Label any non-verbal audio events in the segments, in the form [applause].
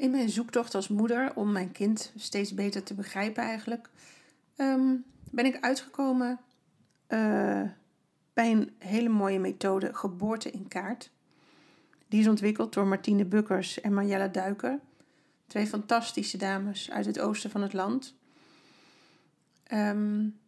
In mijn zoektocht als moeder om mijn kind steeds beter te begrijpen eigenlijk, ehm, ben ik uitgekomen uh, bij een hele mooie methode, geboorte in kaart. Die is ontwikkeld door Martine Bukkers en Marjella Duiker. Twee fantastische dames uit het oosten van het land. Um,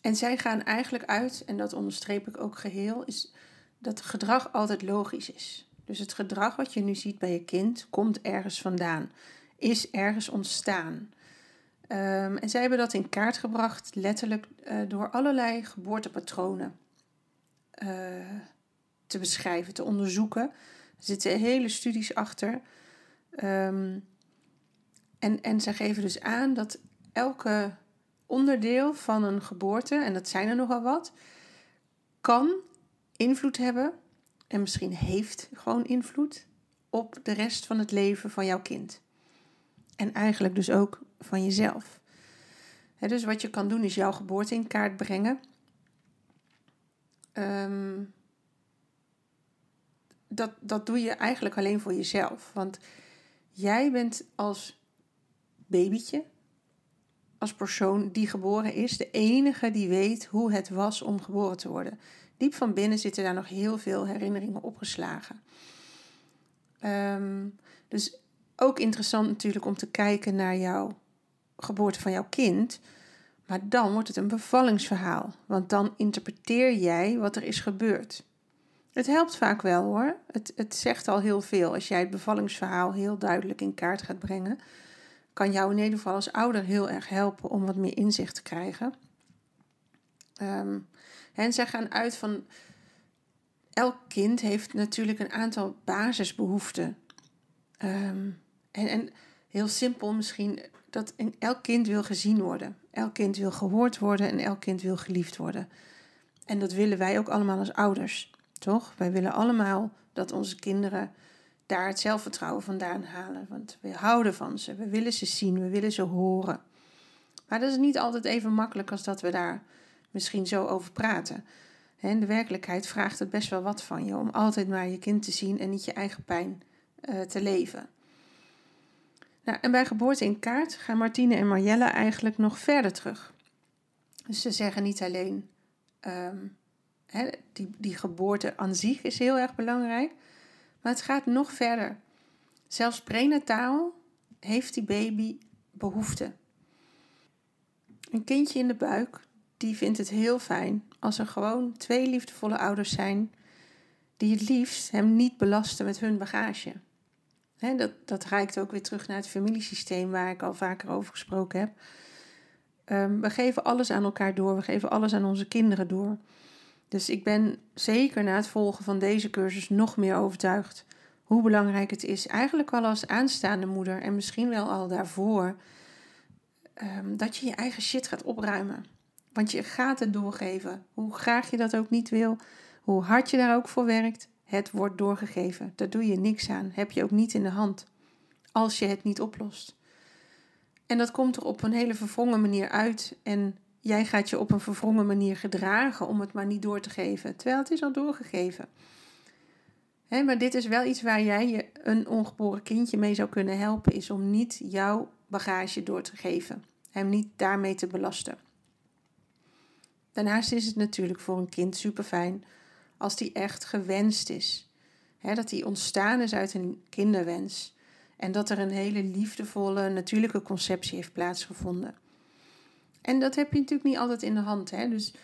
en zij gaan eigenlijk uit, en dat onderstreep ik ook geheel, is dat gedrag altijd logisch is. Dus het gedrag wat je nu ziet bij je kind komt ergens vandaan, is ergens ontstaan. Um, en zij hebben dat in kaart gebracht, letterlijk uh, door allerlei geboortepatronen uh, te beschrijven, te onderzoeken. Er zitten hele studies achter. Um, en, en zij geven dus aan dat elke onderdeel van een geboorte, en dat zijn er nogal wat, kan invloed hebben en misschien heeft gewoon invloed op de rest van het leven van jouw kind. En eigenlijk dus ook van jezelf. dus wat je kan doen is jouw geboorte in kaart brengen. Um, dat, dat doe je eigenlijk alleen voor jezelf. Want jij bent als babytje, als persoon die geboren is, de enige die weet hoe het was om geboren te worden. Diep van binnen zitten daar nog heel veel herinneringen opgeslagen. Um, dus ook interessant natuurlijk om te kijken naar jouw geboorte van jouw kind. Maar dan wordt het een bevallingsverhaal, want dan interpreteer jij wat er is gebeurd. Het helpt vaak wel hoor. Het, het zegt al heel veel. Als jij het bevallingsverhaal heel duidelijk in kaart gaat brengen, kan jou in ieder geval als ouder heel erg helpen om wat meer inzicht te krijgen. Um, en zij gaan uit van elk kind heeft natuurlijk een aantal basisbehoeften. Um, en, en heel simpel misschien dat elk kind wil gezien worden. Elk kind wil gehoord worden en elk kind wil geliefd worden. En dat willen wij ook allemaal als ouders, toch? Wij willen allemaal dat onze kinderen daar het zelfvertrouwen vandaan halen. Want we houden van ze, we willen ze zien, we willen ze horen. Maar dat is niet altijd even makkelijk als dat we daar misschien zo over praten. In de werkelijkheid vraagt het best wel wat van je om altijd maar je kind te zien en niet je eigen pijn uh, te leven. Nou, en bij geboorte in kaart gaan Martine en Marjelle eigenlijk nog verder terug. Dus ze zeggen niet alleen um, die, die geboorte aan zich is heel erg belangrijk, maar het gaat nog verder. Zelfs prenataal heeft die baby behoefte. Een kindje in de buik, die vindt het heel fijn als er gewoon twee liefdevolle ouders zijn die het liefst hem niet belasten met hun bagage. dat, dat reikt ook weer terug naar het familiesysteem waar ik al vaker over gesproken heb. Um, we geven alles aan elkaar door, we geven alles aan onze kinderen door. Dus ik ben zeker na het volgen van deze cursus nog meer overtuigd hoe belangrijk het is, eigenlijk al als aanstaande moeder en misschien wel al daarvoor, um, dat je je eigen shit gaat opruimen. Want je gaat het doorgeven. Hoe graag je dat ook niet wil, hoe hard je daar ook voor werkt, het wordt doorgegeven. Daar doe je niks aan. Heb je ook niet in de hand. Als je het niet oplost. En dat komt er op een hele verwrongen manier uit. En jij gaat je op een verwrongen manier gedragen om het maar niet door te geven. Terwijl het is al doorgegeven. Maar dit is wel iets waar jij je een ongeboren kindje mee zou kunnen helpen. Is om niet jouw bagage door te geven. Hem niet daarmee te belasten. Daarnaast is het natuurlijk voor een kind super fijn als die echt gewenst is. dat die ontstaan is uit een kinderwens. En dat er een hele liefdevolle, natuurlijke conceptie heeft plaatsgevonden. En dat heb je natuurlijk niet altijd in de hand. Hè? Dus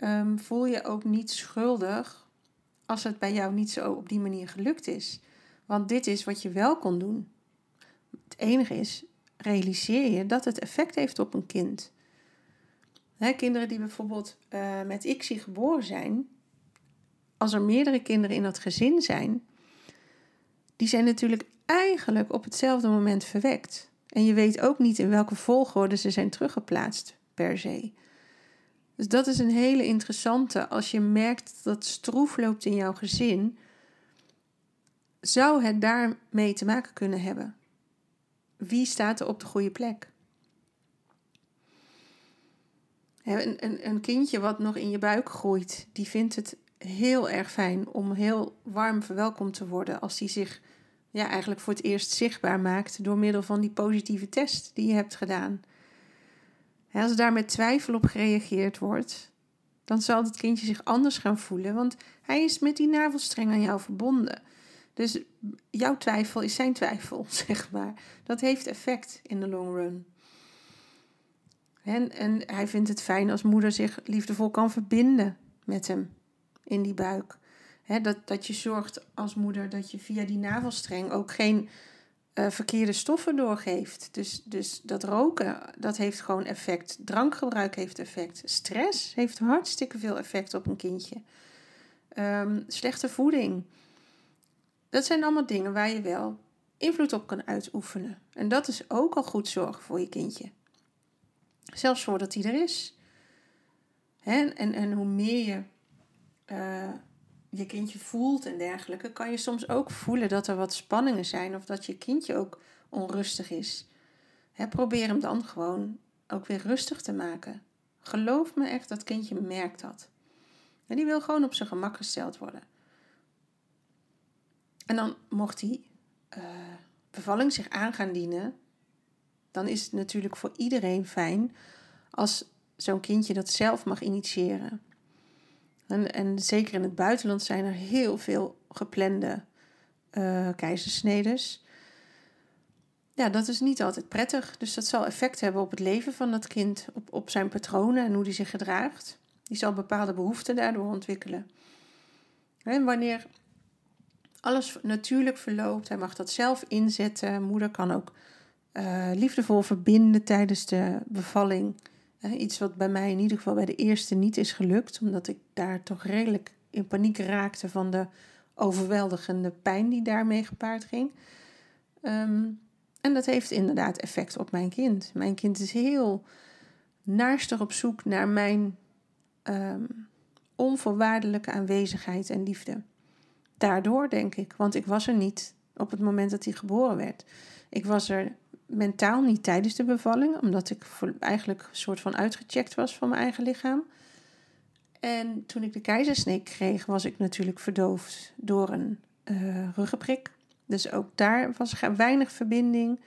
um, voel je ook niet schuldig als het bij jou niet zo op die manier gelukt is. Want dit is wat je wel kon doen. Het enige is, realiseer je dat het effect heeft op een kind. Kinderen die bijvoorbeeld uh, met ICSI geboren zijn, als er meerdere kinderen in dat gezin zijn, die zijn natuurlijk eigenlijk op hetzelfde moment verwekt. En je weet ook niet in welke volgorde ze zijn teruggeplaatst per se. Dus dat is een hele interessante. Als je merkt dat stroef loopt in jouw gezin, zou het daarmee te maken kunnen hebben. Wie staat er op de goede plek? Een, een, een kindje wat nog in je buik groeit, die vindt het heel erg fijn om heel warm verwelkomd te worden als die zich ja, eigenlijk voor het eerst zichtbaar maakt door middel van die positieve test die je hebt gedaan. Als daar met twijfel op gereageerd wordt, dan zal het kindje zich anders gaan voelen, want hij is met die navelstreng aan jou verbonden. Dus jouw twijfel is zijn twijfel, [laughs] zeg maar. Dat heeft effect in de long run. En, en hij vindt het fijn als moeder zich liefdevol kan verbinden met hem in die buik. dat, dat je zorgt als moeder dat je via die navelstreng ook geen uh, verkeerde stoffen doorgeeft. Dus, dus dat roken, dat heeft gewoon effect. Drankgebruik heeft effect. Stress heeft hartstikke veel effect op een kindje. Ehm, slechte voeding. Dat zijn allemaal dingen waar je wel invloed op kan uitoefenen. En dat is ook al goed zorgen voor je kindje. Zelfs voordat hij er is. En, en hoe meer je uh, je kindje voelt en dergelijke, kan je soms ook voelen dat er wat spanningen zijn of dat je kindje ook onrustig is. Hè, probeer hem dan gewoon ook weer rustig te maken. Geloof me echt, dat kindje merkt dat. En die wil gewoon op zijn gemak gesteld worden. En dan mocht die uh, bevalling zich aan gaan dienen, dan is het natuurlijk voor iedereen fijn als zo'n kindje dat zelf mag initiëren. En, en zeker in het buitenland zijn er heel veel geplande uh. Ja, dat is niet altijd prettig. Dus dat zal effect hebben op het leven van dat kind, op, op zijn patronen en hoe die zich gedraagt. Die zal bepaalde behoeften daardoor ontwikkelen. En wanneer alles natuurlijk verloopt, hij mag dat zelf inzetten. Moeder kan ook uh, liefdevol verbinden tijdens de bevalling iets wat bij mij in ieder geval bij de eerste niet is gelukt, omdat ik daar toch redelijk in paniek raakte van de overweldigende pijn die daarmee gepaard ging. Ehm, en dat heeft inderdaad effect op mijn kind. Mijn kind is heel naarstig op zoek naar mijn um, onvoorwaardelijke aanwezigheid en liefde. Daardoor denk ik, want ik was er niet op het moment dat hij geboren werd. Ik was er mentaal niet tijdens de bevalling, omdat ik eigenlijk een soort van uitgecheckt was van mijn eigen lichaam. En toen ik de keizersnee kreeg, was ik natuurlijk verdoofd door een uh, ruggenprik. Dus ook daar was weinig verbinding.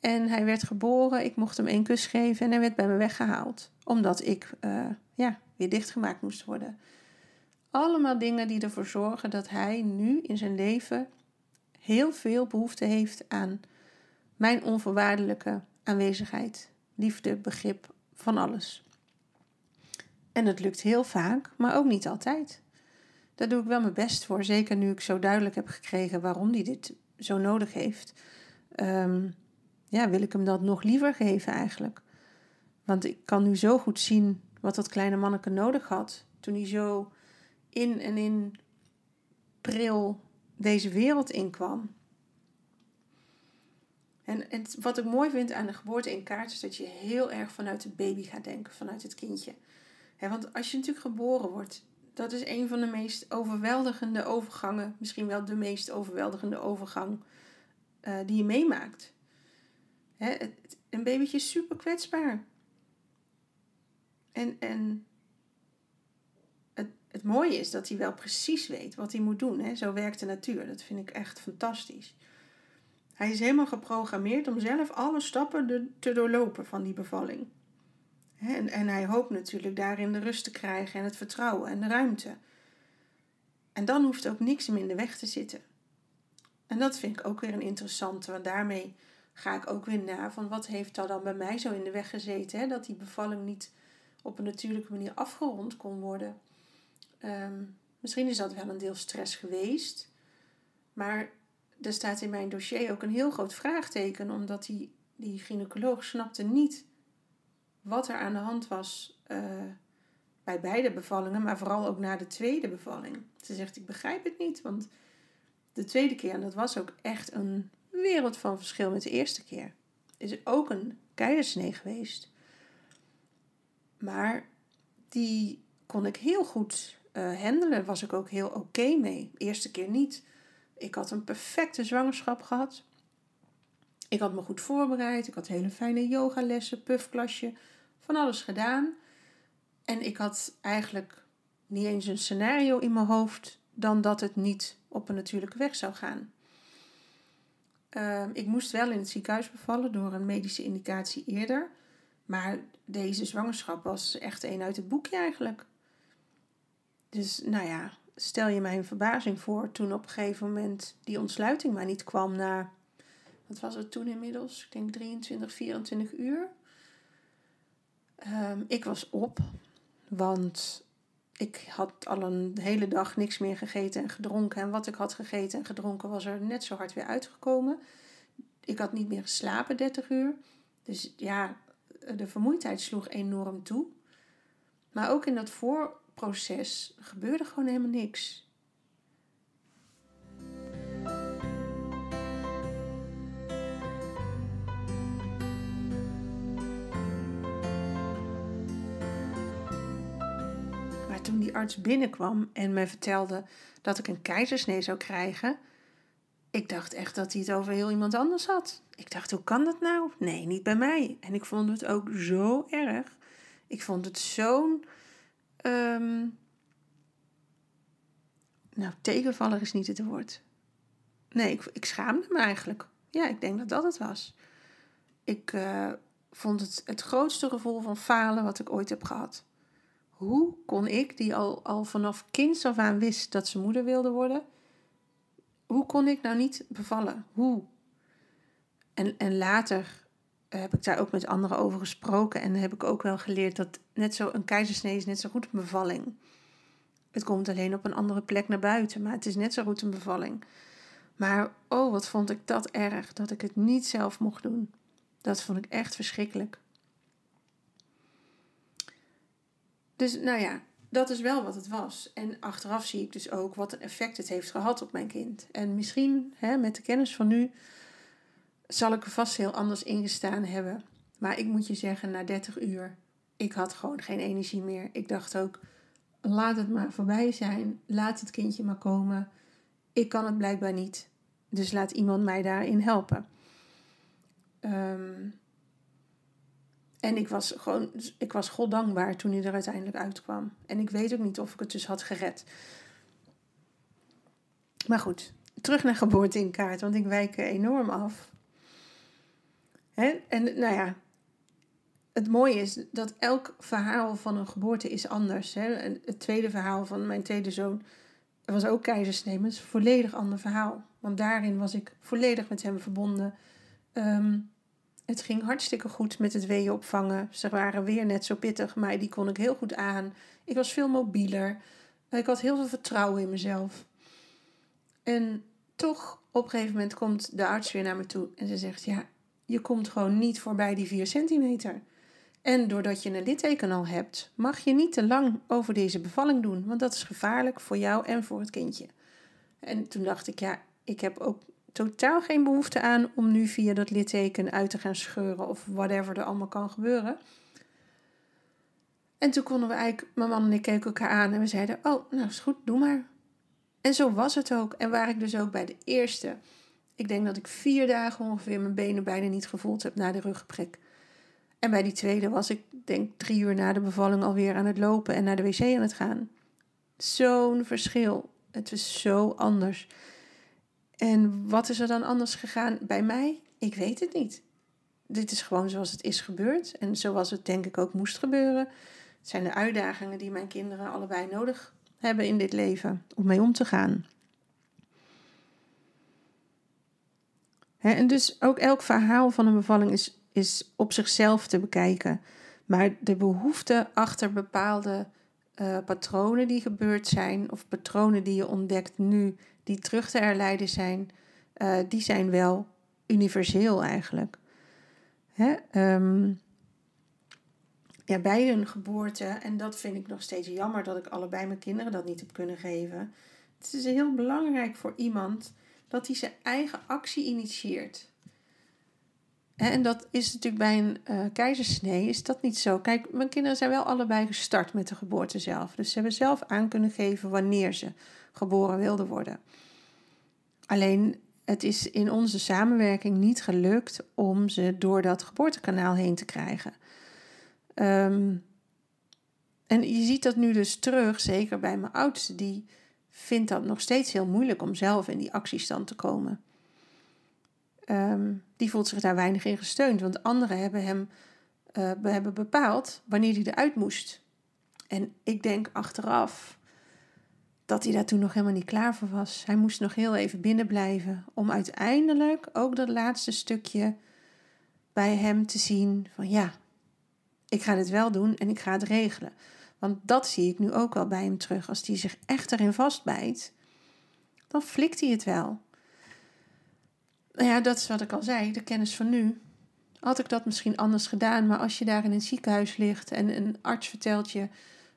En hij werd geboren, ik mocht hem één kus geven en hij werd bij me weggehaald. Omdat ik uh, ja, weer dichtgemaakt moest worden. Allemaal dingen die ervoor zorgen dat hij nu in zijn leven heel veel behoefte heeft aan mijn onvoorwaardelijke aanwezigheid, liefde, begrip van alles. En het lukt heel vaak, maar ook niet altijd. Daar doe ik wel mijn best voor, zeker nu ik zo duidelijk heb gekregen waarom hij dit zo nodig heeft. Um, ja, wil ik hem dat nog liever geven eigenlijk. Want ik kan nu zo goed zien wat dat kleine manneke nodig had toen hij zo in en in pril deze wereld inkwam. En wat ik mooi vind aan de geboorte in kaart is dat je heel erg vanuit de baby gaat denken, vanuit het kindje. want als je natuurlijk geboren wordt, dat is een van de meest overweldigende overgangen, misschien wel de meest overweldigende overgang uh, die je meemaakt. een babytje is super kwetsbaar. En, en het, het mooie is dat hij wel precies weet wat hij moet doen. Zo werkt de natuur. Dat vind ik echt fantastisch. Hij is helemaal geprogrammeerd om zelf alle stappen te doorlopen van die bevalling. En, en hij hoopt natuurlijk daarin de rust te krijgen en het vertrouwen en de ruimte. En dan hoeft ook niks meer in de weg te zitten. En dat vind ik ook weer een interessante, want daarmee ga ik ook weer na van wat heeft daar dan bij mij zo in de weg gezeten, hè? dat die bevalling niet op een natuurlijke manier afgerond kon worden. Ehm, misschien is dat wel een deel stress geweest, maar er staat in mijn dossier ook een heel groot vraagteken, omdat die, die gynaecoloog snapte niet wat er aan de hand was uh, bij beide bevallingen, maar vooral ook na de tweede bevalling. Ze zegt: Ik begrijp het niet, want de tweede keer, en dat was ook echt een wereld van verschil met de eerste keer, is ook een keizersnee geweest. Maar die kon ik heel goed uh, handelen, was ik ook heel oké mee. eerste keer niet. Ik had een perfecte zwangerschap gehad. Ik had me goed voorbereid. Ik had hele fijne yogalessen, puffklasje, van alles gedaan. En ik had eigenlijk niet eens een scenario in mijn hoofd dan dat het niet op een natuurlijke weg zou gaan. Ehm, ik moest wel in het ziekenhuis bevallen door een medische indicatie eerder. Maar deze zwangerschap was echt een uit het boekje eigenlijk. Dus nou ja, stel je mij een verbazing voor toen op een gegeven moment die ontsluiting maar niet kwam na, wat was het toen inmiddels? Ik denk 23, 24 uur. Ehm, ik was op, want ik had al een hele dag niks meer gegeten en gedronken. En wat ik had gegeten en gedronken was er net zo hard weer uitgekomen. Ik had niet meer geslapen 30 uur. Dus ja, de vermoeidheid sloeg enorm toe. Maar ook in dat voorproces gebeurde gewoon helemaal niks. toen die arts binnenkwam en mij vertelde dat ik een keizersnee zou krijgen, ik dacht echt dat hij het over heel iemand anders had. Ik dacht, hoe kan dat nou? Nee, niet bij mij. En ik vond het ook zo erg. Ik vond het zo'n. Um... Nou, tegenvaller is niet het woord. Nee, ik, ik schaamde me eigenlijk. Ja, ik denk dat dat het was. Ik uh, vond het het grootste gevoel van falen wat ik ooit heb gehad hoe kon ik, die al, al vanaf kinds af aan wist dat ze moeder wilde worden, hoe kon ik nou niet bevallen? Hoe? En, en later heb ik daar ook met anderen over gesproken en heb ik ook wel geleerd dat net zo een keizersnee is net zo goed een bevalling. Het komt alleen op een andere plek naar buiten, maar het is net zo goed een bevalling. Maar oh, wat vond ik dat erg dat ik het niet zelf mocht doen. Dat vond ik echt verschrikkelijk. Dus nou ja, dat is wel wat het was. En achteraf zie ik dus ook wat een effect het heeft gehad op mijn kind. En misschien hè, met de kennis van nu zal ik er vast heel anders ingestaan hebben. Maar ik moet je zeggen, na 30 uur, ik had gewoon geen energie meer. Ik dacht ook, laat het maar voorbij zijn. Laat het kindje maar komen. Ik kan het blijkbaar niet. Dus laat iemand mij daarin helpen. Um, en ik was gewoon, ik was God dankbaar toen hij er uiteindelijk uitkwam. En ik weet ook niet of ik het dus had gered. Maar goed, terug naar geboorte in kaart, want ik wijk enorm af. En nou ja, het mooie is dat elk verhaal van een geboorte is anders. Hè? Het tweede verhaal van mijn tweede zoon was ook een volledig ander verhaal. Want daarin was ik volledig met hem verbonden. Um, het ging hartstikke goed met het weeën opvangen. Ze waren weer net zo pittig, maar die kon ik heel goed aan. Ik was veel mobieler. Ik had heel veel vertrouwen in mezelf. En toch, op een gegeven moment komt de arts weer naar me toe en ze zegt: Ja, je komt gewoon niet voorbij die 4 centimeter. En doordat je een litteken al hebt, mag je niet te lang over deze bevalling doen, want dat is gevaarlijk voor jou en voor het kindje. En toen dacht ik: Ja, ik heb ook totaal geen behoefte aan om nu via dat litteken uit te gaan scheuren of whatever er allemaal kan gebeuren. En toen konden we eigenlijk, mijn man en ik keken elkaar aan en we zeiden: Oh, nou is goed, doe maar. En zo was het ook. En waar ik dus ook bij de eerste, ik denk dat ik vier dagen ongeveer mijn benen bijna niet gevoeld heb na de ruggenprik. En bij die tweede was ik, denk drie uur na de bevalling alweer aan het lopen en naar de wc aan het gaan. Zo'n verschil. Het was zo anders. En wat is er dan anders gegaan bij mij? Ik weet het niet. dit is gewoon zoals het is gebeurd. En zoals het denk ik ook moest gebeuren. Het zijn de uitdagingen die mijn kinderen allebei nodig hebben in dit leven om mee om te gaan. En dus ook elk verhaal van een bevalling is, is op zichzelf te bekijken. Maar de behoefte achter bepaalde uh, patronen die gebeurd zijn, of patronen die je ontdekt nu, die terug te herleiden zijn, uh, die zijn wel universeel eigenlijk. Um, ja, bij een geboorte, en dat vind ik nog steeds jammer dat ik allebei mijn kinderen dat niet heb kunnen geven. Het is heel belangrijk voor iemand dat hij zijn eigen actie initieert. En dat is natuurlijk bij een uh, keizersnee is dat niet zo. Kijk, mijn kinderen zijn wel allebei gestart met de geboorte zelf. Dus ze hebben zelf aan kunnen geven wanneer ze geboren wilden worden. Alleen het is in onze samenwerking niet gelukt om ze door dat geboortekanaal heen te krijgen. Ehm, en je ziet dat nu dus terug, zeker bij mijn oudste, die vindt dat nog steeds heel moeilijk om zelf in die actiestand te komen. Ehm, die voelt zich daar weinig in gesteund, want anderen hebben hem uh, hebben bepaald wanneer hij eruit moest. En ik denk achteraf dat hij daar toen nog helemaal niet klaar voor was. Hij moest nog heel even binnen blijven om uiteindelijk ook dat laatste stukje bij hem te zien van ja, ik ga dit wel doen en ik ga het regelen. Want dat zie ik nu ook wel bij hem terug. Als hij zich echt erin vastbijt, dan flikt hij het wel. Nou ja, dat is wat ik al zei, de kennis van nu. Had ik dat misschien anders gedaan, maar als je daar in een ziekenhuis ligt en een arts vertelt je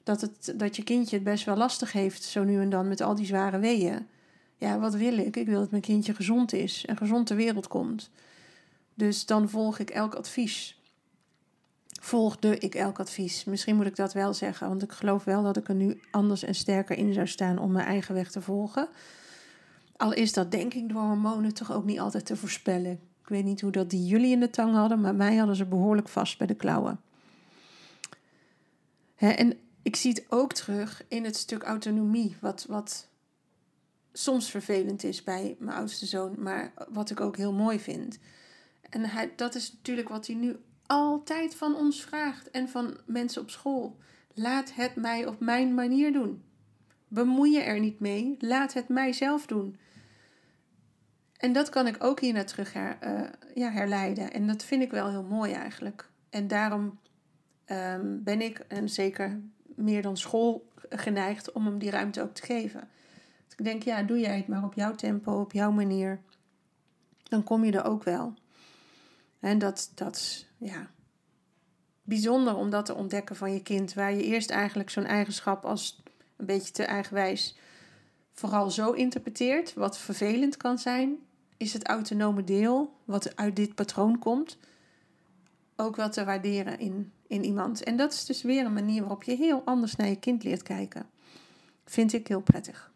dat, het, dat je kindje het best wel lastig heeft, zo nu en dan met al die zware weeën. Ja, wat wil ik? Ik wil dat mijn kindje gezond is en gezond ter wereld komt. Dus dan volg ik elk advies volgde ik elk advies. Misschien moet ik dat wel zeggen, want ik geloof wel dat ik er nu anders en sterker in zou staan om mijn eigen weg te volgen. Al is dat denk ik door hormonen toch ook niet altijd te voorspellen. Ik weet niet hoe dat die jullie in de tang hadden, maar mij hadden ze behoorlijk vast bij de klauwen. en ik zie het ook terug in het stuk autonomie, wat, wat soms vervelend is bij mijn oudste zoon, maar wat ik ook heel mooi vind. En hij, dat is natuurlijk wat hij nu altijd van ons vraagt en van mensen op school. Laat het mij op mijn manier doen. Bemoei je er niet mee, laat het mij zelf doen. En dat kan ik ook hier naar terug her, uh, ja, herleiden. En dat vind ik wel heel mooi eigenlijk. En daarom um, ben ik, en zeker meer dan school, geneigd om hem die ruimte ook te geven. Dus ik denk, ja, doe jij het maar op jouw tempo, op jouw manier. Dan kom je er ook wel. En dat, dat ja, bijzonder om dat te ontdekken van je kind. Waar je eerst eigenlijk zo'n eigenschap als een beetje te eigenwijs vooral zo interpreteert, wat vervelend kan zijn, is het autonome deel, wat uit dit patroon komt, ook wel te waarderen in, in iemand. En dat is dus weer een manier waarop je heel anders naar je kind leert kijken. Vind ik heel prettig.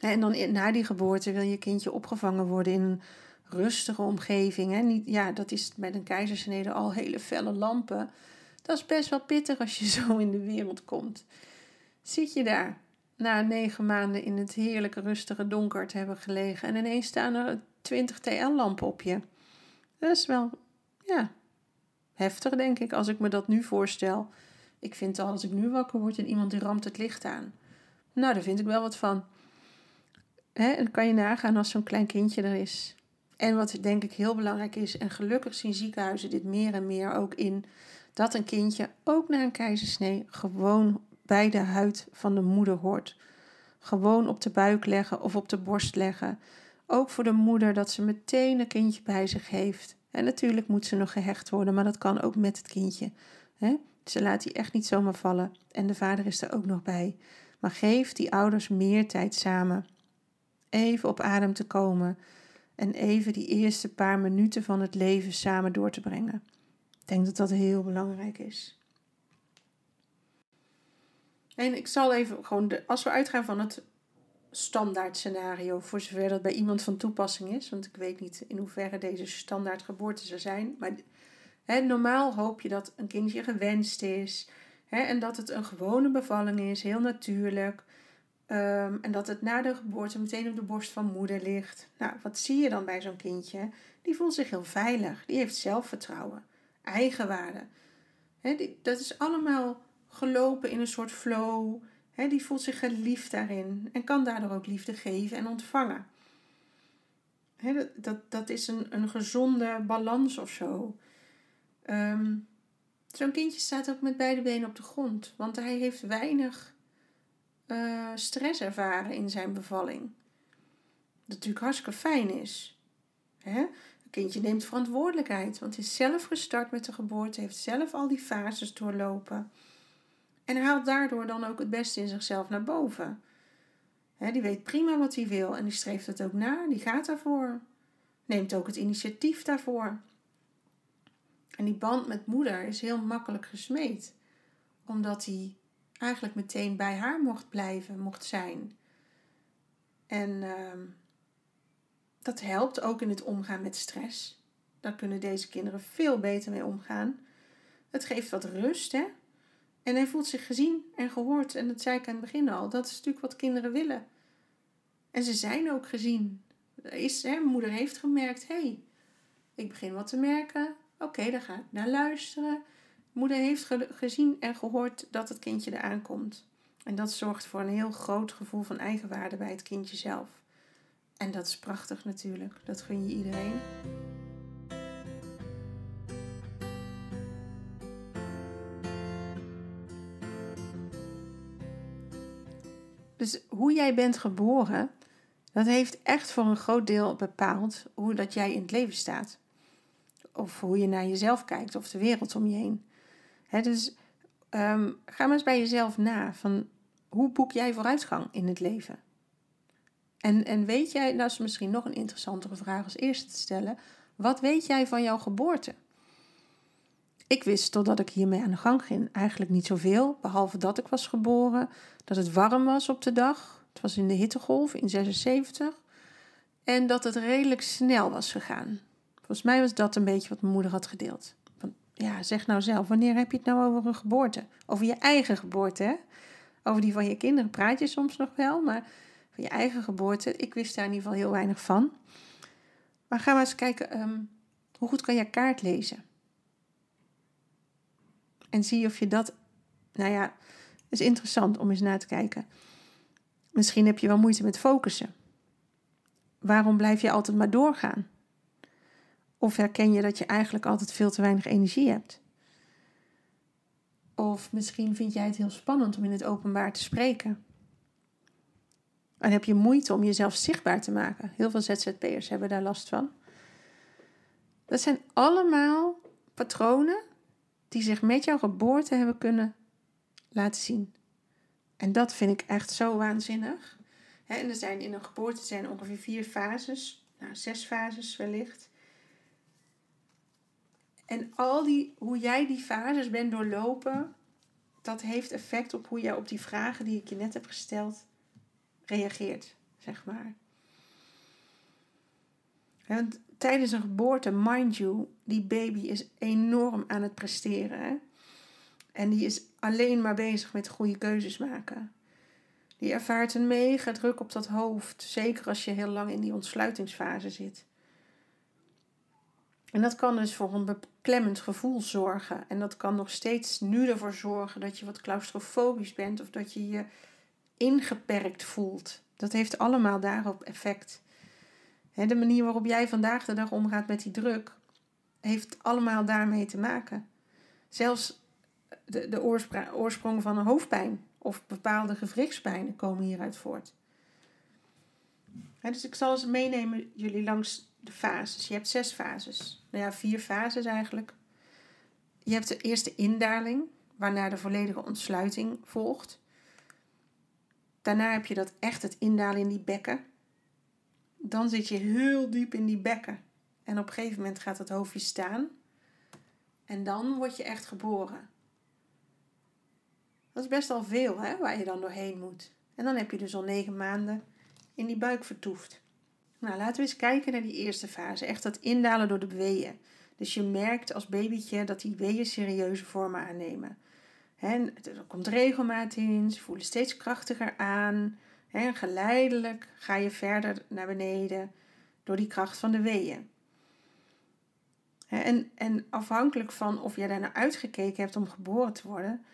En dan na die geboorte wil je kindje opgevangen worden in rustige omgeving. Hè? Niet, ja, dat is met een keizersnede al hele felle lampen. Dat is best wel pittig als je [laughs] zo in de wereld komt. Zit je daar na negen maanden in het heerlijke rustige donker te hebben gelegen en ineens staan er 20 TL-lampen op je. Dat is wel, ja, heftig denk ik als ik me dat nu voorstel. Ik vind al als ik nu wakker word en iemand die ramt het licht aan. Nou, daar vind ik wel wat van. Hè, dan kan je nagaan als zo'n klein kindje er is. En wat denk ik heel belangrijk is, en gelukkig zien ziekenhuizen dit meer en meer ook in, dat een kindje ook na een keizersnee gewoon bij de huid van de moeder hoort. Gewoon op de buik leggen of op de borst leggen. Ook voor de moeder dat ze meteen een kindje bij zich heeft. En natuurlijk moet ze nog gehecht worden, maar dat kan ook met het kindje. Ze laat die echt niet zomaar vallen. En de vader is er ook nog bij. Maar geef die ouders meer tijd samen. Even op adem te komen en even die eerste paar minuten van het leven samen door te brengen. Ik denk dat dat heel belangrijk is. En ik zal even gewoon, als we uitgaan van het standaard scenario, voor zover dat bij iemand van toepassing is, want ik weet niet in hoeverre deze standaard geboortes er zijn, maar normaal hoop je dat een kindje gewenst is en dat het een gewone bevalling is, heel natuurlijk. Ehm, en dat het na de geboorte meteen op de borst van moeder ligt. Nou, wat zie je dan bij zo'n kindje? Die voelt zich heel veilig. Die heeft zelfvertrouwen, eigenwaarde. He, dat is allemaal gelopen in een soort flow. Die voelt zich geliefd daarin en kan daardoor ook liefde geven en ontvangen. Dat, dat, dat is een, een gezonde balans of zo. Ehm, zo'n kindje staat ook met beide benen op de grond, want hij heeft weinig uh, stress ervaren in zijn bevalling. Dat natuurlijk hartstikke fijn is. Hè? Een kindje neemt verantwoordelijkheid, want hij is zelf gestart met de geboorte, heeft zelf al die fases doorlopen. En haalt daardoor dan ook het beste in zichzelf naar boven. Die weet prima wat hij wil en die streeft het ook na, die gaat daarvoor. Neemt ook het initiatief daarvoor. En die band met moeder is heel makkelijk gesmeed, omdat hij eigenlijk meteen bij haar mocht blijven, mocht zijn. En uh, dat helpt ook in het omgaan met stress. Daar kunnen deze kinderen veel beter mee omgaan. Het geeft wat rust, hè? En hij voelt zich gezien en gehoord. En dat zei ik aan het begin al. Dat is natuurlijk wat kinderen willen. En ze zijn ook gezien. Is, hè, moeder heeft gemerkt: hé, hey, ik begin wat te merken. Oké, dan ga ik naar luisteren. Moeder heeft gezien en gehoord dat het kindje eraan komt. En dat zorgt voor een heel groot gevoel van eigenwaarde bij het kindje zelf. En dat is prachtig natuurlijk. Dat gun je iedereen. Dus hoe jij bent geboren, dat heeft echt voor een groot deel bepaald hoe dat jij in het leven staat. Of hoe je naar jezelf kijkt of de wereld om je heen dus um, ga maar eens bij jezelf na van hoe boek jij vooruitgang in het leven? En, en weet jij, dat is misschien nog een interessantere vraag als eerste te stellen, wat weet jij van jouw geboorte? Ik wist totdat ik hiermee aan de gang ging eigenlijk niet zoveel, behalve dat ik was geboren, dat het warm was op de dag. Het was in de hittegolf in 76 en dat het redelijk snel was gegaan. Volgens mij was dat een beetje wat mijn moeder had gedeeld ja, zeg nou zelf, wanneer heb je het nou over een geboorte? Over je eigen geboorte, hè? Over die van je kinderen praat je soms nog wel, maar van je eigen geboorte, ik wist daar in ieder geval heel weinig van. Maar gaan we eens kijken, ehm, hoe goed kan je kaart lezen? En zie of je dat, nou ja, is interessant om eens na te kijken. Misschien heb je wel moeite met focussen. Waarom blijf je altijd maar doorgaan? Of herken je dat je eigenlijk altijd veel te weinig energie hebt? Of misschien vind jij het heel spannend om in het openbaar te spreken. En heb je moeite om jezelf zichtbaar te maken. Heel veel ZZP'ers hebben daar last van. Dat zijn allemaal patronen die zich met jouw geboorte hebben kunnen laten zien. En dat vind ik echt zo waanzinnig. en er zijn in een geboorte zijn ongeveer vier fases, nou zes fases wellicht. En al die, hoe jij die fases bent doorlopen, dat heeft effect op hoe jij op die vragen die ik je net heb gesteld reageert, zeg maar. Want tijdens een geboorte, mind you, die baby is enorm aan het presteren. En die is alleen maar bezig met goede keuzes maken. Die ervaart een mega druk op dat hoofd, zeker als je heel lang in die ontsluitingsfase zit. En dat kan dus voor een beklemmend gevoel zorgen. En dat kan nog steeds nu ervoor zorgen dat je wat claustrofobisch bent of dat je je ingeperkt voelt. Dat heeft allemaal daarop effect. de manier waarop jij vandaag de dag omgaat met die druk, heeft allemaal daarmee te maken. Zelfs de, de oorsprong van een hoofdpijn of bepaalde gewrichtspijnen komen hieruit voort. dus ik zal eens meenemen jullie langs de fases. Je hebt zes fases. Nou ja, vier fases eigenlijk. Je hebt de eerste indaling, waarna de volledige ontsluiting volgt. Daarna heb je dat echt het indalen in die bekken. Dan zit je heel diep in die bekken. En op een gegeven moment gaat het hoofdje staan. En dan word je echt geboren. Dat is best al veel hè, waar je dan doorheen moet. En dan heb je dus al negen maanden in die buik vertoefd. Nou, laten we eens kijken naar die eerste fase. Echt dat indalen door de weeën. Dus je merkt als babytje dat die weeën serieuze vormen aannemen. En er komt regelmaat in, ze voelen steeds krachtiger aan. En geleidelijk ga je verder naar beneden door die kracht van de weeën. En, en afhankelijk van of jij daar naar uitgekeken hebt om geboren te worden,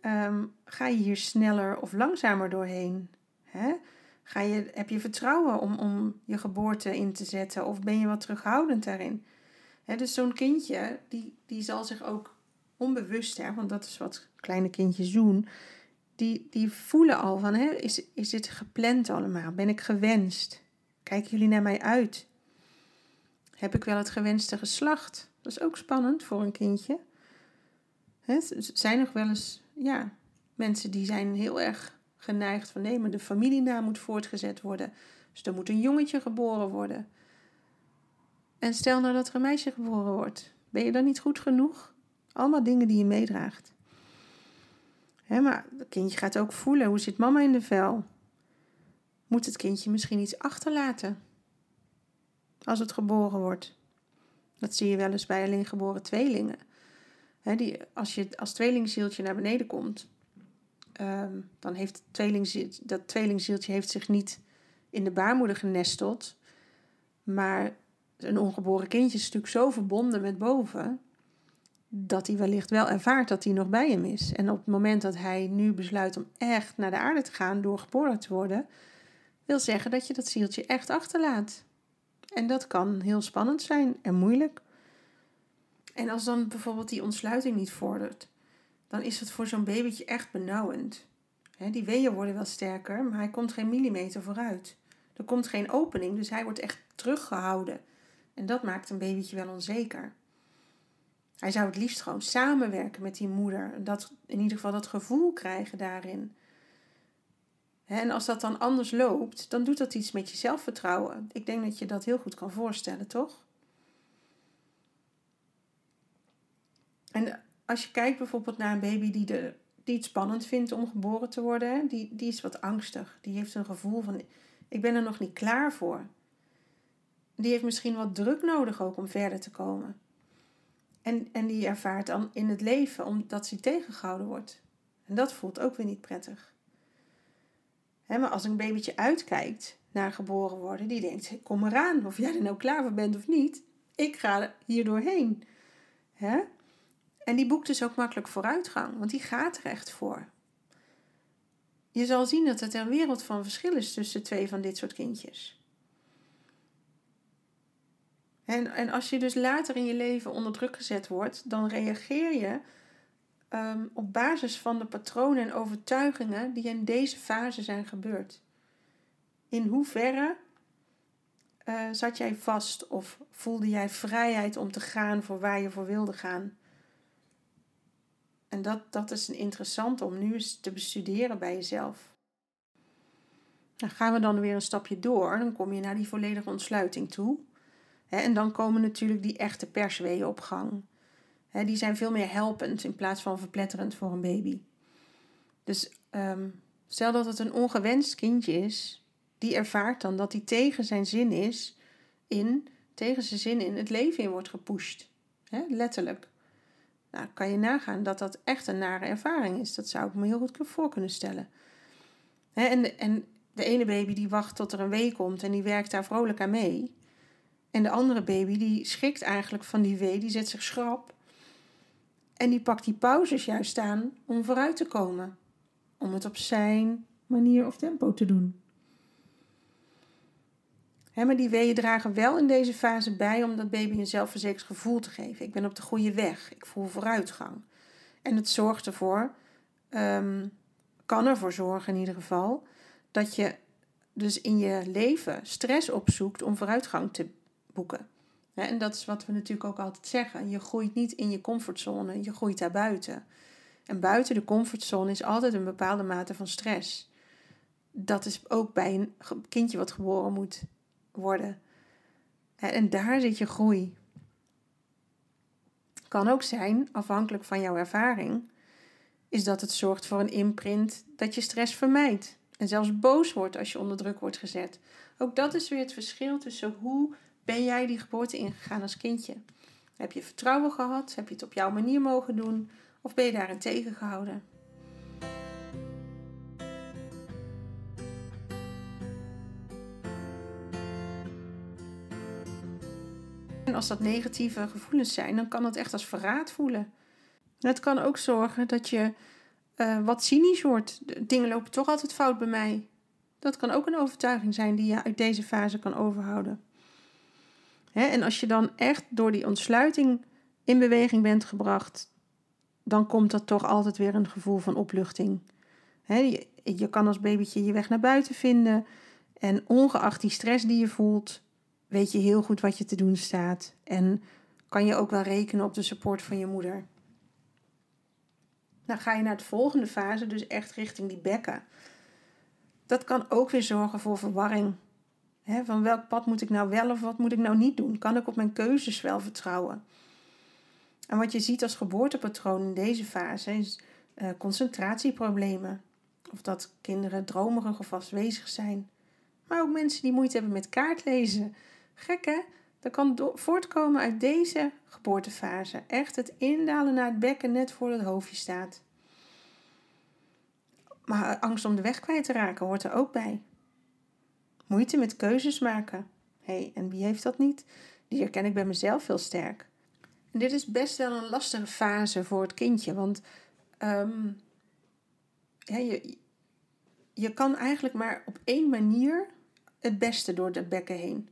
ehm, ga je hier sneller of langzamer doorheen. Hè? Ga je, heb je vertrouwen om, om je geboorte in te zetten of ben je wat terughoudend daarin? Hè, dus zo'n kindje, die, die zal zich ook onbewust, hè, want dat is wat kleine kindjes doen, die, die voelen al van, hè, is, is dit gepland allemaal? Ben ik gewenst? Kijken jullie naar mij uit? Heb ik wel het gewenste geslacht? Dat is ook spannend voor een kindje. Hè, zijn nog wel eens ja, mensen die zijn heel erg geneigd van nee, maar de familienaam moet voortgezet worden. Dus er moet een jongetje geboren worden. En stel nou dat er een meisje geboren wordt. Ben je dan niet goed genoeg? Allemaal dingen die je meedraagt. Hè, maar het kindje gaat ook voelen, hoe zit mama in de vel? Moet het kindje misschien iets achterlaten? Als het geboren wordt. Dat zie je wel eens bij alleen geboren tweelingen. Hè, die, als je als tweelingzieltje naar beneden komt, um, dan heeft dat tweelingzieltje heeft zich niet in de baarmoeder genesteld. Maar een ongeboren kindje is natuurlijk zo verbonden met boven dat hij wellicht wel ervaart dat hij nog bij hem is. En op het moment dat hij nu besluit om echt naar de aarde te gaan door geboren te worden, wil zeggen dat je dat zieltje echt achterlaat. En dat kan heel spannend zijn en moeilijk. En als dan bijvoorbeeld die ontsluiting niet vordert, dan is het voor zo'n babytje echt benauwend. die weeën worden wel sterker, maar hij komt geen millimeter vooruit. Er komt geen opening, dus hij wordt echt teruggehouden. En dat maakt een babytje wel onzeker. Hij zou het liefst gewoon samenwerken met die moeder. Dat, in ieder geval dat gevoel krijgen daarin. En als dat dan anders loopt, dan doet dat iets met je zelfvertrouwen. Ik denk dat je dat heel goed kan voorstellen, toch? En als je kijkt bijvoorbeeld naar een baby die, de, die het spannend vindt om geboren te worden, die, die is wat angstig. Die heeft een gevoel van: ik ben er nog niet klaar voor. Die heeft misschien wat druk nodig ook om verder te komen. En, en die ervaart dan in het leven omdat hij tegengehouden wordt. En dat voelt ook weer niet prettig. maar als een babytje uitkijkt naar geboren worden, die denkt: kom eraan, of jij er nou klaar voor bent of niet, ik ga hier doorheen. En die boekt dus ook makkelijk vooruitgang, want die gaat er echt voor. Je zal zien dat het een wereld van verschil is tussen twee van dit soort kindjes. En, en als je dus later in je leven onder druk gezet wordt, dan reageer je ehm, op basis van de patronen en overtuigingen die in deze fase zijn gebeurd. In hoeverre uh, zat jij vast of voelde jij vrijheid om te gaan voor waar je voor wilde gaan? En dat, dat is interessant om nu eens te bestuderen bij jezelf. Dan gaan we dan weer een stapje door. Dan kom je naar die volledige ontsluiting toe en dan komen natuurlijk die echte persweeën op gang. die zijn veel meer helpend in plaats van verpletterend voor een baby. Dus ehm, stel dat het een ongewenst kindje is, die ervaart dan dat hij tegen zijn zin is in, tegen zijn zin in het leven in wordt gepusht. letterlijk. Nou, kan je nagaan dat dat echt een nare ervaring is. Dat zou ik me heel goed voor kunnen stellen. en, en de ene baby die wacht tot er een wee komt en die werkt daar vrolijk aan mee. En de andere baby die schrikt eigenlijk van die wee, die zet zich schrap. En die pakt die pauzes juist aan om vooruit te komen. Om het op zijn manier of tempo te doen. Maar die weeën dragen wel in deze fase bij om dat baby een zelfverzekerd gevoel te geven. Ik ben op de goede weg, ik voel vooruitgang. En het zorgt ervoor, um, kan ervoor zorgen in ieder geval, dat je dus in je leven stress opzoekt om vooruitgang te boeken. En dat is wat we natuurlijk ook altijd zeggen. Je groeit niet in je comfortzone, je groeit daar buiten. En buiten de comfortzone is altijd een bepaalde mate van stress. Dat is ook bij een kindje wat geboren moet worden. En daar zit je groei. Kan ook zijn, afhankelijk van jouw ervaring, is dat het zorgt voor een imprint dat je stress vermijdt. En zelfs boos wordt als je onder druk wordt gezet. Ook dat is weer het verschil tussen hoe ben jij die geboorte ingegaan als kindje? Heb je vertrouwen gehad? Heb je het op jouw manier mogen doen? Of ben je daarin tegengehouden? Als dat negatieve gevoelens zijn, dan kan dat echt als verraad voelen. Het kan ook zorgen dat je uh, wat cynisch wordt. Dingen lopen toch altijd fout bij mij. Dat kan ook een overtuiging zijn die je uit deze fase kan overhouden. Hè, en als je dan echt door die ontsluiting in beweging bent gebracht, dan komt er toch altijd weer een gevoel van opluchting. Hè, je kan als babytje je weg naar buiten vinden. En ongeacht die stress die je voelt, weet je heel goed wat je te doen staat. En kan je ook wel rekenen op de support van je moeder. Dan ga je naar de volgende fase, dus echt richting die bekken. Dat kan ook weer zorgen voor verwarring. van welk pad moet ik nou wel of wat moet ik nou niet doen? Kan ik op mijn keuzes wel vertrouwen? En wat je ziet als geboortepatroon in deze fase is uh, concentratieproblemen. Of dat kinderen dromerig of afwezig zijn. Maar ook mensen die moeite hebben met kaartlezen. Gek hè? Dat kan voortkomen uit deze geboortefase. Echt het indalen naar het bekken net voor het hoofdje staat. Maar angst om de weg kwijt te raken hoort er ook bij. Moeite met keuzes maken. Hé, hey, en wie heeft dat niet? Die herken ik bij mezelf heel sterk. En dit is best wel een lastige fase voor het kindje, want um, je, je kan eigenlijk maar op één manier het beste door de bekken heen.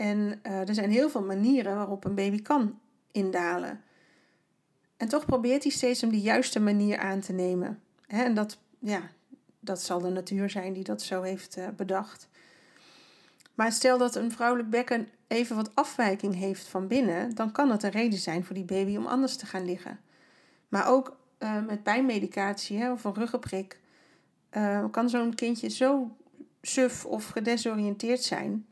En uh, er zijn heel veel manieren waarop een baby kan indalen. En toch probeert hij steeds om de juiste manier aan te nemen. en dat, ja, dat zal de natuur zijn die dat zo heeft uh, bedacht. Maar stel dat een vrouwelijk bekken even wat afwijking heeft van binnen, dan kan dat een reden zijn voor die baby om anders te gaan liggen. Maar ook uh, met pijnmedicatie hè, of een ruggenprik kan zo'n kindje zo suf of gedesoriënteerd zijn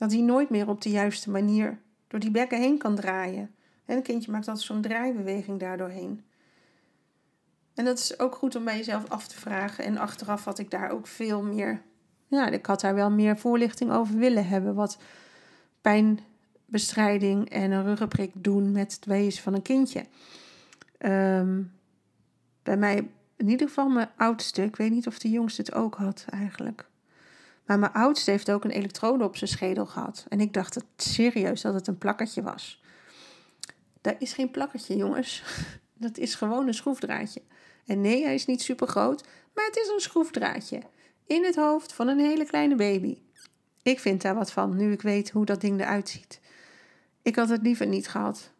dat hij nooit meer op de juiste manier door die bekken heen kan draaien. En een kindje maakt altijd zo'n draaibeweging daardoorheen. En dat is ook goed om bij jezelf af te vragen. En achteraf had ik daar ook veel meer. Ja, ik had daar wel meer voorlichting over willen hebben. Wat pijnbestrijding en een ruggenprik doen met het wezen van een kindje. Ehm, bij mij, in ieder geval mijn oudste, ik weet niet of de jongste het ook had eigenlijk. Maar mijn oudste heeft ook een elektrode op zijn schedel gehad. En ik dacht het serieus dat het een plakkertje was. Dat is geen plakkertje, jongens. [laughs] Dat is gewoon een schroefdraadje. En nee, hij is niet super groot, maar het is een schroefdraadje. In het hoofd van een hele kleine baby. Ik vind daar wat van, nu ik weet hoe dat ding eruit ziet. Ik had het liever niet gehad.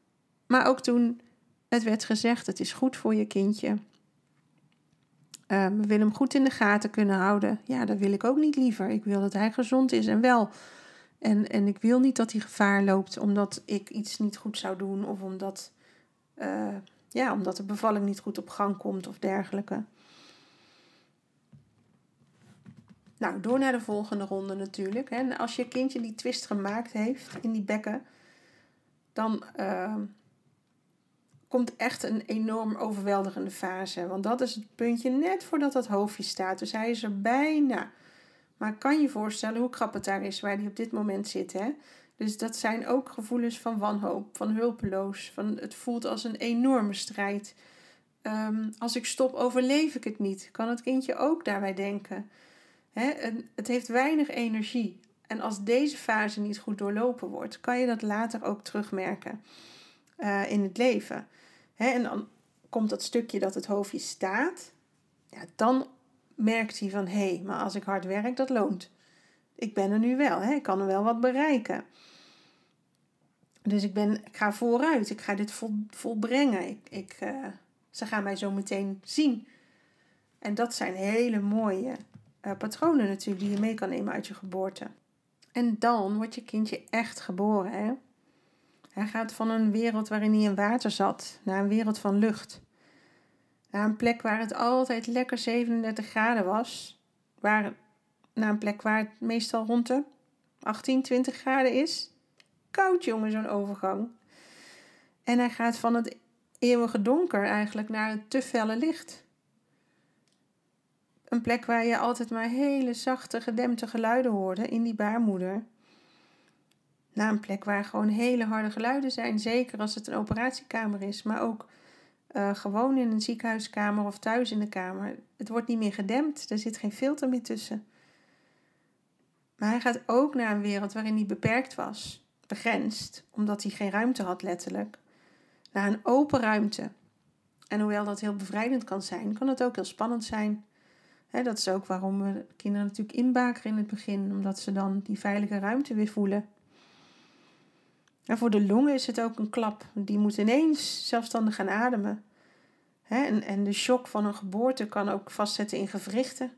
Maar ook toen het werd gezegd: het is goed voor je kindje. Uh, we willen hem goed in de gaten kunnen houden. Ja, dat wil ik ook niet liever. Ik wil dat hij gezond is en wel. En, en ik wil niet dat hij gevaar loopt omdat ik iets niet goed zou doen of omdat, uh, ja, omdat de bevalling niet goed op gang komt of dergelijke. Nou, door naar de volgende ronde natuurlijk. Hè. Als je kindje die twist gemaakt heeft in die bekken, dan uh, komt echt een enorm overweldigende fase. Want dat is het puntje net voordat dat hoofdje staat. Dus hij is er bijna. Maar kan je voorstellen hoe krap het daar is waar hij op dit moment zit. Hè? Dus dat zijn ook gevoelens van wanhoop, van hulpeloos. Van het voelt als een enorme strijd. Ehm, als ik stop, overleef ik het niet. Kan het kindje ook daarbij denken. Hè? Het heeft weinig energie. En als deze fase niet goed doorlopen wordt, kan je dat later ook terugmerken uh, in het leven en dan komt dat stukje dat het hoofdje staat. Ja, dan merkt hij van hé, hey, maar als ik hard werk, dat loont. Ik ben er nu wel, ik kan er wel wat bereiken. Dus ik, ben, ik ga vooruit, ik ga dit vol, volbrengen. Ik, ik, uh, ze gaan mij zo meteen zien. En dat zijn hele mooie uh, patronen natuurlijk die je mee kan nemen uit je geboorte. En dan wordt je kindje echt geboren. Hè? Hij gaat van een wereld waarin hij in water zat naar een wereld van lucht. Naar een plek waar het altijd lekker 37 graden was. Waar, naar een plek waar het meestal rond de 18, 20 graden is. Koud, jongen, zo'n overgang. En hij gaat van het eeuwige donker eigenlijk naar het te felle licht. Een plek waar je altijd maar hele zachte, gedempte geluiden hoorde in die baarmoeder een plek waar gewoon hele harde geluiden zijn. Zeker als het een operatiekamer is, maar ook uh, gewoon in een ziekenhuiskamer of thuis in de kamer. Het wordt niet meer gedempt, er zit geen filter meer tussen. Maar hij gaat ook naar een wereld waarin hij beperkt was. begrensd, omdat hij geen ruimte had letterlijk, naar een open ruimte. En hoewel dat heel bevrijdend kan zijn, kan het ook heel spannend zijn. dat is ook waarom we kinderen natuurlijk inbakeren in het begin, omdat ze dan die veilige ruimte weer voelen. En voor de longen is het ook een klap. Die moet ineens zelfstandig gaan ademen. en, en de shock van een geboorte kan ook vastzetten in gewrichten,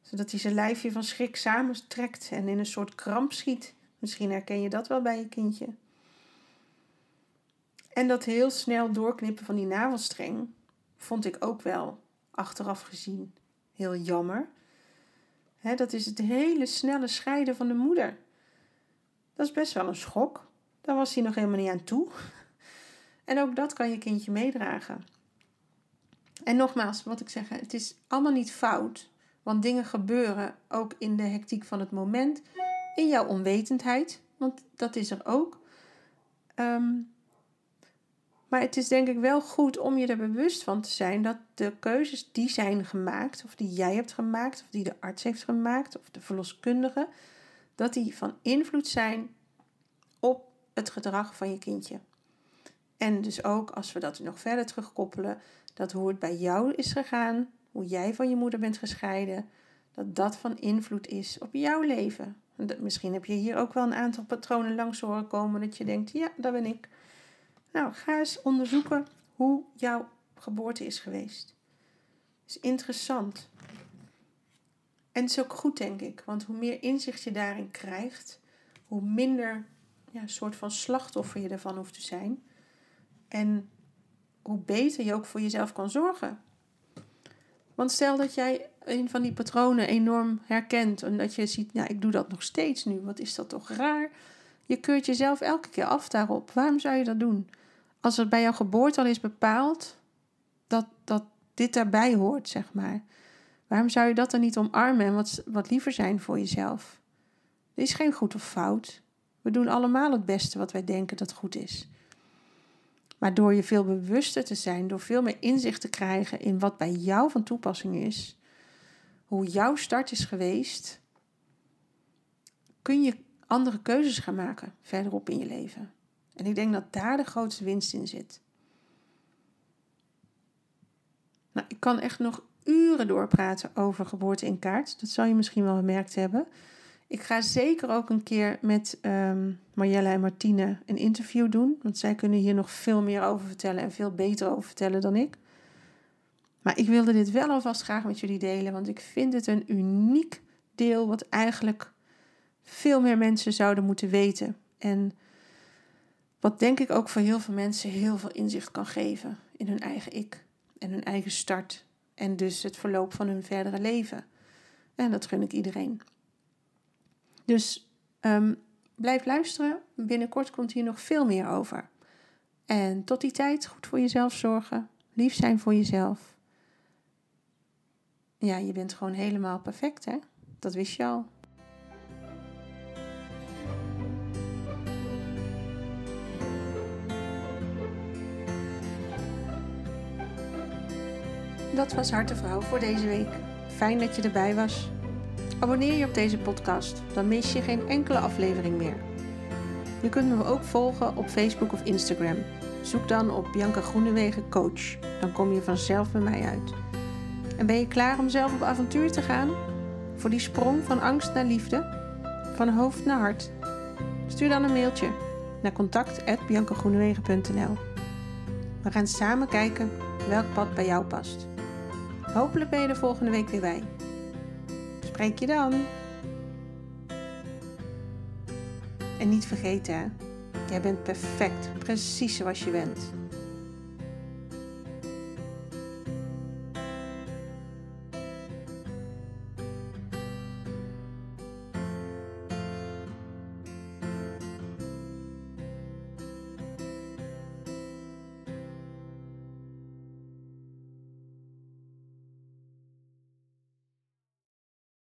zodat hij zijn lijfje van schrik samentrekt en in een soort kramp schiet. Misschien herken je dat wel bij je kindje. En dat heel snel doorknippen van die navelstreng vond ik ook wel achteraf gezien heel jammer. dat is het hele snelle scheiden van de moeder. Dat is best wel een schok. Daar was hij nog helemaal niet aan toe. En ook dat kan je kindje meedragen. En nogmaals, wat ik zeg, het is allemaal niet fout. Want dingen gebeuren ook in de hectiek van het moment. In jouw onwetendheid, want dat is er ook. Ehm, maar het is denk ik wel goed om je er bewust van te zijn dat de keuzes die zijn gemaakt, of die jij hebt gemaakt, of die de arts heeft gemaakt, of de verloskundige, dat die van invloed zijn het gedrag van je kindje. En dus ook als we dat nog verder terugkoppelen, dat hoe het bij jou is gegaan, hoe jij van je moeder bent gescheiden, dat dat van invloed is op jouw leven. Misschien heb je hier ook wel een aantal patronen langs horen komen dat je denkt, ja, dat ben ik. Nou, ga eens onderzoeken hoe jouw geboorte is geweest. is interessant. En het is ook goed, denk ik, want hoe meer inzicht je daarin krijgt, hoe minder ja, soort van slachtoffer je ervan hoeft te zijn. En hoe beter je ook voor jezelf kan zorgen. Want stel dat jij een van die patronen enorm herkent en dat je ziet, nou, ik doe dat nog steeds nu, wat is dat toch raar? Je keurt jezelf elke keer af daarop. Waarom zou je dat doen? Als het bij jouw geboorte al is bepaald dat, dat dit daarbij hoort, zeg maar. Waarom zou je dat dan niet omarmen en wat, wat liever zijn voor jezelf? Er is geen goed of fout. We doen allemaal het beste wat wij denken dat goed is. Maar door je veel bewuster te zijn, door veel meer inzicht te krijgen in wat bij jou van toepassing is, hoe jouw start is geweest, kun je andere keuzes gaan maken verderop in je leven. En ik denk dat daar de grootste winst in zit. Nou, ik kan echt nog uren doorpraten over geboorte in kaart. Dat zal je misschien wel gemerkt hebben. Ik ga zeker ook een keer met um, en Martine een interview doen. Want zij kunnen hier nog veel meer over vertellen en veel beter over vertellen dan ik. Maar ik wilde dit wel alvast graag met jullie delen. Want ik vind het een uniek deel wat eigenlijk veel meer mensen zouden moeten weten. En wat denk ik ook voor heel veel mensen heel veel inzicht kan geven in hun eigen ik en hun eigen start. En dus het verloop van hun verdere leven. En dat gun ik iedereen. Dus um, blijf luisteren. Binnenkort komt hier nog veel meer over. En tot die tijd goed voor jezelf zorgen. Lief zijn voor jezelf. Ja, je bent gewoon helemaal perfect, hè? Dat wist je al. Dat was Hartevrouw voor deze week. Fijn dat je erbij was. Abonneer je op deze podcast, dan mis je geen enkele aflevering meer. Je kunt me ook volgen op Facebook of Instagram. Zoek dan op Bianca Groenewegen Coach. Dan kom je vanzelf bij mij uit. En ben je klaar om zelf op avontuur te gaan? Voor die sprong van angst naar liefde? Van hoofd naar hart? Stuur dan een mailtje naar contact.biancagroenewegen.nl We gaan samen kijken welk pad bij jou past. Hopelijk ben je er volgende week weer bij. Spreek je dan. En niet vergeten, jij bent perfect, precies zoals je bent.